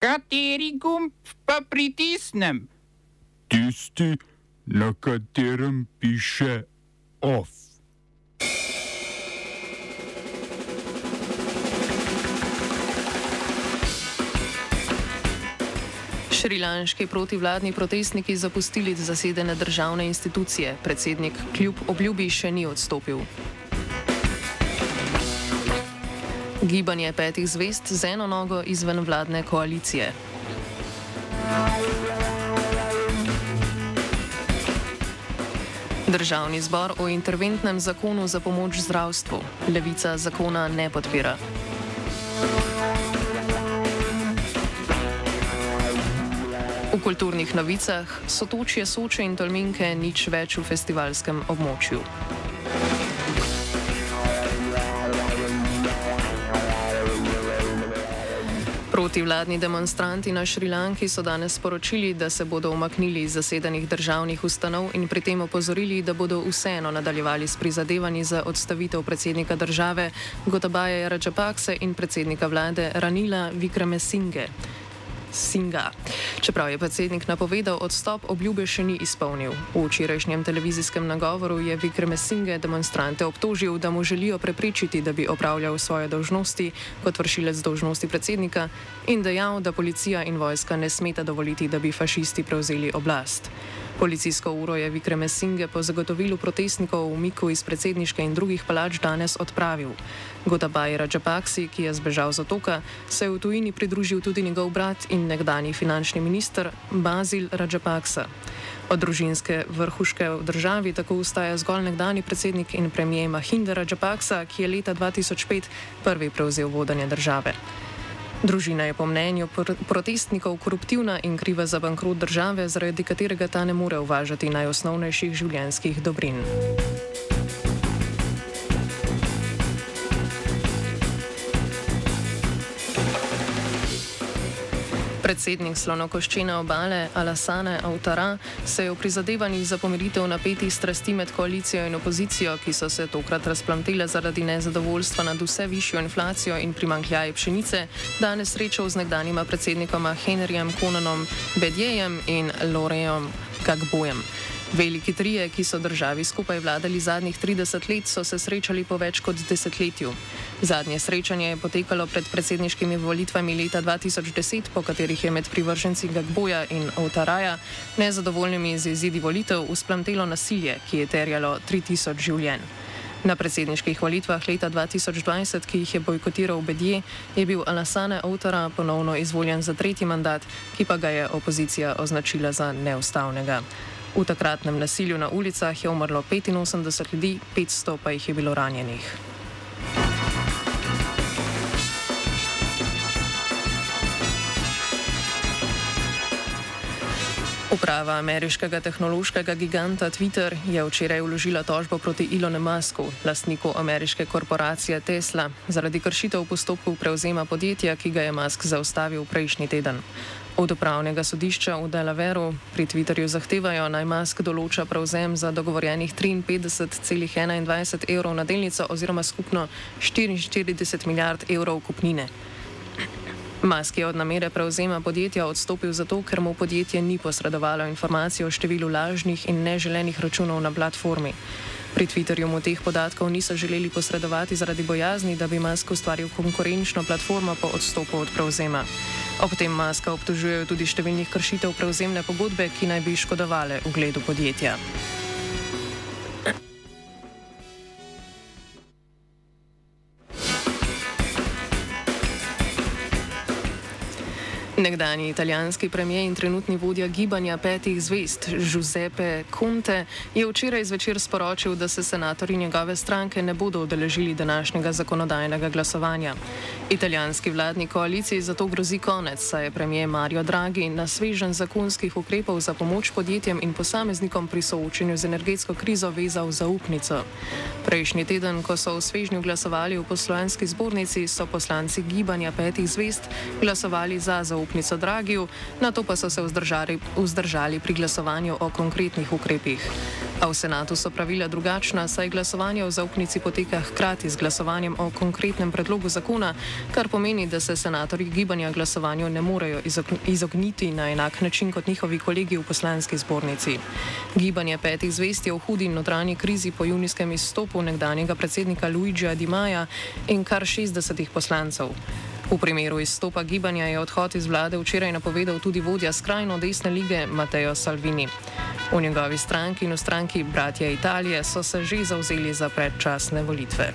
Kateri gumb pa pritisnem? Tisti, na katerem piše OF. Šrilanški protivladni protestniki zapustili zasedene državne institucije. Predsednik kljub obljubi še ni odstopil. Gibanje petih zvest z eno nogo izven vladne koalicije. Državni zbor o interventnem zakonu za pomoč zdravstvu. Levica zakona ne podpira. V kulturnih novicah so točje soče in tolminke nič več v festivalskem območju. Protivladni demonstranti na Šrilanki so danes sporočili, da se bodo umaknili iz zasedanih državnih ustanov in pri tem opozorili, da bodo vseeno nadaljevali s prizadevanji za odstavitev predsednika države Gotabaja Rajapakse in predsednika vlade Ranila Vikrame Singhe. Singa. Čeprav je predsednik napovedal odstop, obljube še ni izpolnil. V včerajšnjem televizijskem nagovoru je Vikreme Singe demonstrante obtožil, da mu želijo preprečiti, da bi opravljal svoje dožnosti kot vršilec dožnosti predsednika in dejal, da policija in vojska ne smeta dovoliti, da bi fašisti prevzeli oblast. Policijsko uro je Vikreme Singe po zagotovilu protestnikov v umiku iz predsedniške in drugih palač danes odpravil. Gotabaj Rajapaksi, ki je zbežal z otoka, se je v tujini pridružil tudi njegov brat in nekdani finančni minister Bazil Rajapaksa. Od družinske vrhuške v državi tako ustaja zgolj nekdani predsednik in premijer Mahinda Rajapaksa, ki je leta 2005 prvi prevzel vodanje države. Družina je po mnenju pr protestnikov koruptivna in kriva za bankrot države, zaradi katerega ta ne more uvažati najosnovnejših življenjskih dobrin. Predsednik slonokoščene obale Alasane Autara se je v prizadevanjih za pomiritev napetih strasti med koalicijo in opozicijo, ki so se tokrat razplantile zaradi nezadovoljstva nad vse višjo inflacijo in primankljaje pšenice, danes srečal z nekdanjima predsednikoma Henryjem Konanom Bedjejem in Lorejem Gagbojem. Veliki trije, ki so državi skupaj vladali zadnjih 30 let, so se srečali po več kot desetletju. Zadnje srečanje je potekalo pred predsedniškimi volitvami leta 2010, po katerih je med privrženci Gagboja in Otaraja nezadovoljnimi z izidi volitev usplamtelo nasilje, ki je terjalo 3000 življenj. Na predsedniških volitvah leta 2020, ki jih je bojkotiral Bedje, je bil Alassane Outara ponovno izvoljen za tretji mandat, ki pa ga je opozicija označila za neustavnega. V takratnem nasilju na ulicah je umrlo 85 ljudi, 500 pa jih je bilo ranjenih. Uprava ameriškega tehnološkega giganta Twitter je včeraj vložila tožbo proti Elonu Musku, lastniku ameriške korporacije Tesla, zaradi kršitev postopkov prevzema podjetja, ki ga je Musk zaustavil prejšnji teden. Od upravnega sodišča v Delaveru pri Twitterju zahtevajo naj Musk določa prevzem za dogovorjenih 53,21 evrov na delnico oziroma skupno 44 milijard evrov kupnine. Musk je od namere prevzema podjetja odstopil zato, ker mu podjetje ni posredovalo informacij o številu lažnih in neželenih računov na platformi. Pri Twitterju mu teh podatkov niso želeli posredovati zaradi bojazni, da bi Musk ustvaril konkurenčno platformo po odstopu od prevzema. Ob tem Maska obtožujejo tudi številnih kršitev prevzemne pogodbe, ki naj bi škodovale ugledu podjetja. Nekdani italijanski premijer in trenutni vodja gibanja petih zvest Giuseppe Conte je včeraj zvečer sporočil, da se senatorji njegove stranke ne bodo odeležili današnjega zakonodajnega glasovanja. Italijanski vladni koaliciji zato grozi konec, saj je premijer Mario Draghi na svežen zakonskih ukrepov za pomoč podjetjem in posameznikom pri soočenju z energetsko krizo vezal zaupnico. Prejšnji teden, ko so v svežnju glasovali v poslovenski zbornici, so poslanci gibanja petih zvest glasovali za zaupnico Dragiju, na to pa so se vzdržali, vzdržali pri glasovanju o konkretnih ukrepih. A v senatu so pravila drugačna, saj glasovanje o zaupnici poteka hkrati z glasovanjem o konkretnem predlogu zakona, kar pomeni, da se senatorji gibanja glasovanju ne morejo izogniti na enak način kot njihovi kolegi v poslanski zbornici. Gibanje petih zvest je v hudi notranji krizi po junijskem izstopu nekdanjega predsednika Luigija Di Maja in kar 60 poslancev. V primeru izstopa gibanja je odhod iz vlade včeraj napovedal tudi vodja skrajno desne lige Matteo Salvini. V njegovi stranki in v stranki Bratje Italije so se že zauzeli za predčasne volitve.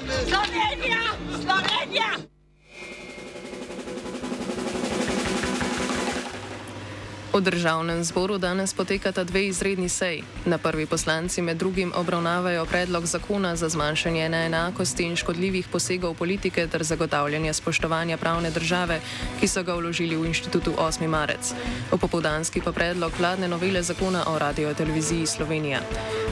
Slovenija! Slovenija! V državnem zboru danes potekata dve izredni seji. Na prvi poslanci med drugim obravnavajo predlog zakona za zmanjšanje neenakosti in škodljivih posegov politike ter zagotavljanje spoštovanja pravne države, ki so ga vložili v inštitutu 8. marec. V popoldanski pa predlog vladne novele zakona o radio-televiziji Slovenija.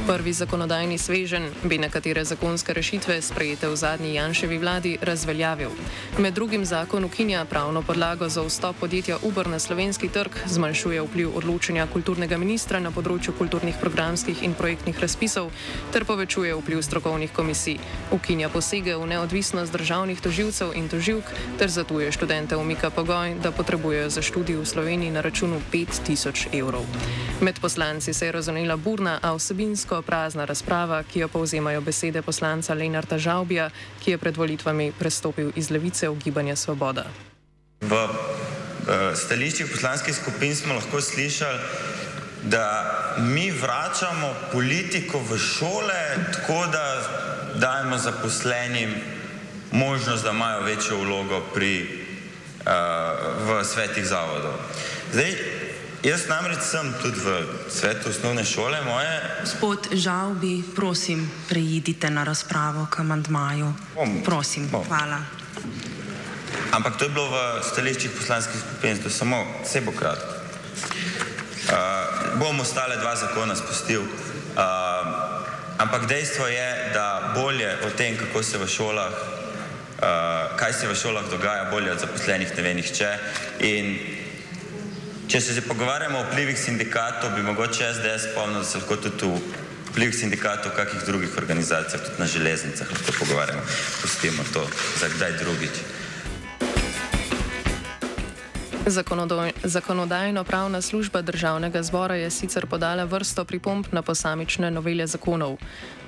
Prvi zakonodajni svežen bi nekatere zakonske rešitve, sprejete v zadnji Janševi vladi, razveljavil. Med drugim zakon ukinja pravno podlago za vstop podjetja Uber na slovenski trg, zmanjšuje vpliv odločanja kulturnega ministra na področju kulturnih programskih in projektnih razpisov ter povečuje vpliv strokovnih komisij. Ukinja posege v neodvisnost državnih toživcev in toživk ter zatuje študente umika pogoj, da potrebujejo za študij v Sloveniji na računu 5000 evrov. Med poslanci se je razonila burna, a vsebinsko prazna razprava, ki jo povzemajo besede poslanca Lenarta Žaubija, ki je pred volitvami prestopil iz levice v gibanje Svoboda. Stališčih poslanskih skupin smo lahko slišali, da mi vračamo politiko v šole, tako da dajemo zaposlenim možnost, da imajo večjo vlogo pri, uh, v svetih zavodov. Zdaj, Jaz namreč sem tudi v svetu osnovne šole moje. Gospod Žalbi, prosim, preidite na razpravo k amandmaju. Prosim, bom. hvala. Ampak to je bilo v stališčih poslanskih skupin, je samo sebo kratko. Uh, bom ostale dva zakona spustil. Uh, ampak dejstvo je, da bolje o tem, kako se v šolah, uh, kaj se v šolah dogaja, bolje od zaposlenih ne ve nihče. In Če se že pogovarjamo o vplivih sindikatov, bi mogoče SDS spomnil, da se lahko tudi v vplivih sindikatov kakih drugih organizacijah, tudi na železnicah, lahko pogovarjamo. Pustimo to za kdaj drugič. Zakonodajno-pravna služba državnega zbora je sicer podala vrsto pripomp na posamične novele zakonov.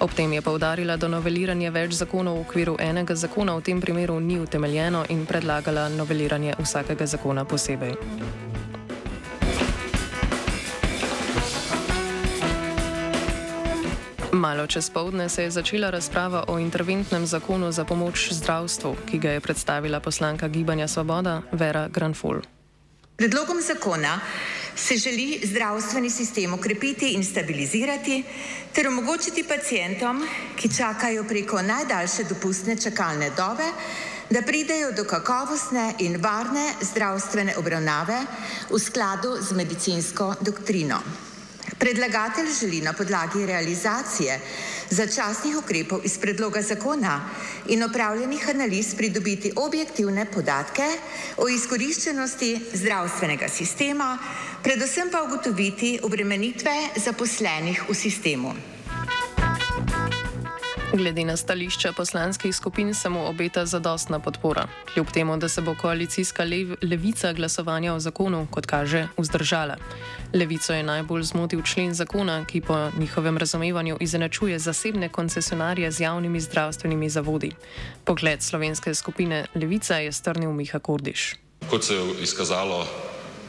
Ob tem je povdarila, da noveliranje več zakonov v okviru enega zakona v tem primeru ni utemeljeno in predlagala noveliranje vsakega zakona posebej. Malo čez povdne se je začela razprava o interventnem zakonu za pomoč zdravstvu, ki ga je predstavila poslanka Gibanja Svoboda Vera Granful. Predlogom zakona se želi zdravstveni sistem okrepiti in stabilizirati ter omogočiti pacijentom, ki čakajo preko najdaljše dopustne čakalne dobe, da pridejo do kakovostne in varne zdravstvene obravnave v skladu z medicinsko doktrino. Predlagatelj želi na podlagi realizacije začasnih ukrepov iz predloga zakona in opravljenih analiz pridobiti objektivne podatke o izkoriščenosti zdravstvenega sistema, predvsem pa ugotoviti obremenitve zaposlenih v sistemu. Glede na stališča poslanskih skupin se mu obeta zadostna podpora, kljub temu, da se bo koalicijska lev levica glasovanja o zakonu, kot kaže, vzdržala. Levico je najbolj zmotil člen zakona, ki po njihovem razumevanju izenačuje zasebne koncesionarje z javnimi zdravstvenimi zavodi. Pogled slovenske skupine Levica je strnil Miha Kordiš. Kot se je izkazalo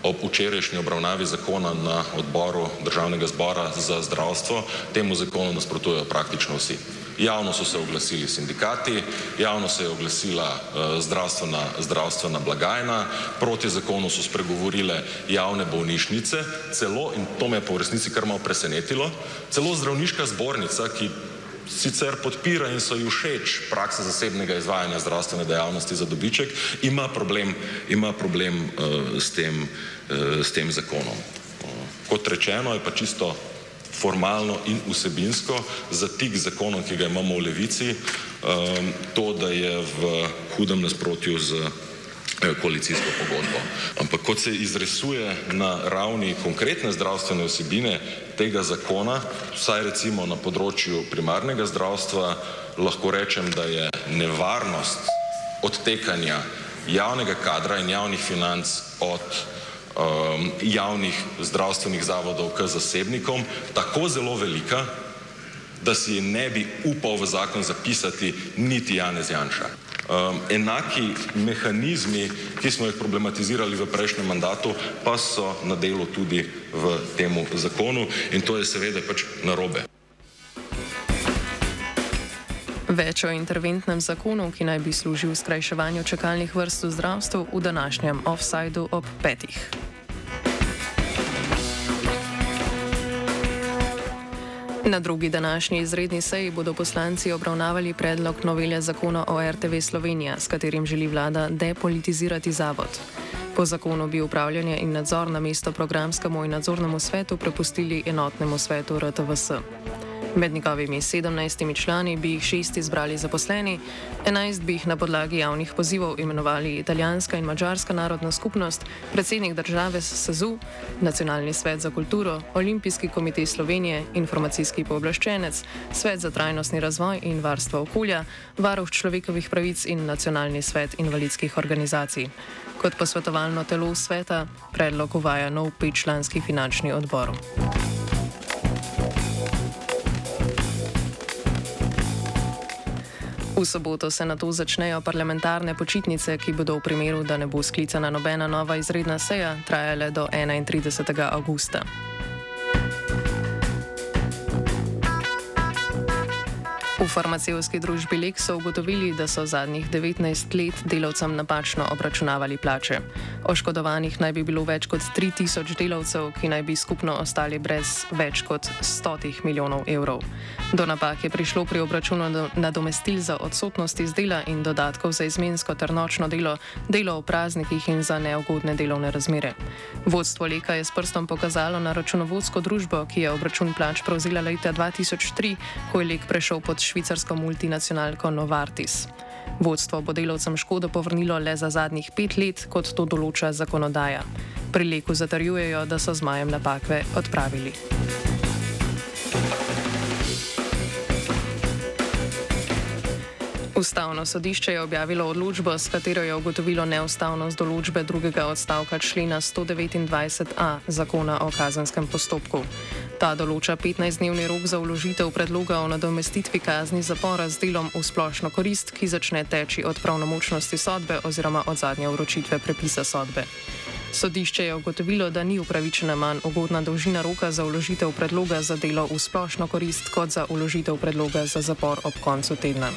ob včerajšnji obravnavi zakona na odboru državnega zbora za zdravstvo temu zakonu nasprotujejo praktično vsi. Javno so se oglasili sindikati, javno se je oglasila uh, zdravstvena, zdravstvena blagajna, proti zakonu so spregovorile javne bolnišnice, celo, in to me je po resnici kar malo presenetilo, celo zdravniška zbornica, ki sicer podpira in so ji všeč praksa zasebnega izvajanja zdravstvene dejavnosti za dobiček, ima problem, ima problem uh, s, tem, uh, s tem zakonom. Uh, kot rečeno, je pa čisto formalno in vsebinsko za tik zakonom, ki ga imamo v levici, um, to, da je v hudem nasprotju z koalicijsko pogodbo. Ampak kot se izrisuje na ravni konkretne zdravstvene osebine tega zakona, vsaj recimo na področju primarnega zdravstva, lahko rečem, da je nevarnost odtekanja javnega kadra in javnih financ od um, javnih zdravstvenih zavodov k zasebnikom tako zelo velika, da si ne bi upal v zakon zapisati niti Janez Janša. Um, enaki mehanizmi, ki smo jih problematizirali v prejšnjem mandatu, pa so na delu tudi v tem zakonu in to je seveda pač narobe. Več o interventnem zakonu, ki naj bi služil skrajševanju čakalnih vrst v zdravstvu, v današnjem offsajdu ob petih. Na drugi današnji izredni seji bodo poslanci obravnavali predlog novele zakona o RTV Slovenija, s katerim želi vlada depolitizirati zavod. Po zakonu bi upravljanje in nadzor na mesto programskemu in nadzornemu svetu prepustili enotnemu svetu RTVS. Med njegovimi 17 člani bi jih šest izbrali zaposleni, 11 bi jih na podlagi javnih pozivov imenovali italijanska in mačarska narodna skupnost, predsednik države SZU, Nacionalni svet za kulturo, Olimpijski komitej Slovenije, informacijski pooblaščenec, Svet za trajnostni razvoj in varstvo okolja, Varuh človekovih pravic in Nacionalni svet invalidskih organizacij. Kot posvetovalno telo sveta predlog uvaja nov petčlanski finančni odbor. V soboto se na to začnejo parlamentarne počitnice, ki bodo v primeru, da ne bo sklicana nobena nova izredna seja, trajale do 31. augusta. V farmacevski družbi Lek so ugotovili, da so zadnjih 19 let delavcem napačno obračunavali plače. Oškodovanih naj bi bilo več kot 3000 delavcev, ki naj bi skupno ostali brez več kot 100 milijonov evrov. Do napak je prišlo pri obračunu nadomestil za odsotnost iz dela in dodatkov za izmensko ter nočno delo, delo v praznikih in za neugodne delovne razmere. Vodstvo Leka je s prstom pokazalo na računovodsko družbo, ki je obračun plač prevzela leta 2003, ko je Lek prešel pod švicarsko multinacionalko Novartis. Vodstvo bo delavcem škodo povrnilo le za zadnjih pet let, kot to določa zakonodaja. Pri leku zatrjujejo, da so z majem napake odpravili. Ustavno sodišče je objavilo odločbo, s katero je ugotovilo neustavnost določbe drugega odstavka člena 129a zakona o kazenskem postopku. Ta določa 15-dnevni rok za uložitev predloga o nadomestitvi kazni zapora z delom v splošno korist, ki začne teči od pravnomočnosti sodbe oziroma od zadnje vročitve prepisa sodbe. Sodišče je ugotovilo, da ni upravičena manj ugodna dolžina roka za uložitev predloga za delo v splošno korist kot za uložitev predloga za zapor ob koncu tedna.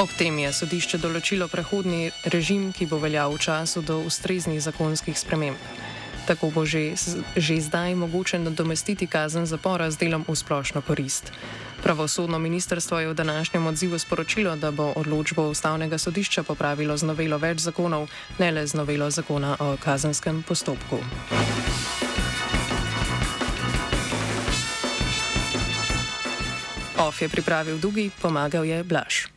Ob tem je sodišče določilo prehodni režim, ki bo veljal v času do ustreznih zakonskih sprememb. Tako bo že, že zdaj mogoče nadomestiti kazen zapora z delom v splošno korist. Pravosodno ministrstvo je v današnjem odzivu sporočilo, da bo odločbo ustavnega sodišča popravilo z novelo več zakonov, ne le z novelo zakona o kazenskem postopku. OF je pripravil Dugi, pomagal je Blaž.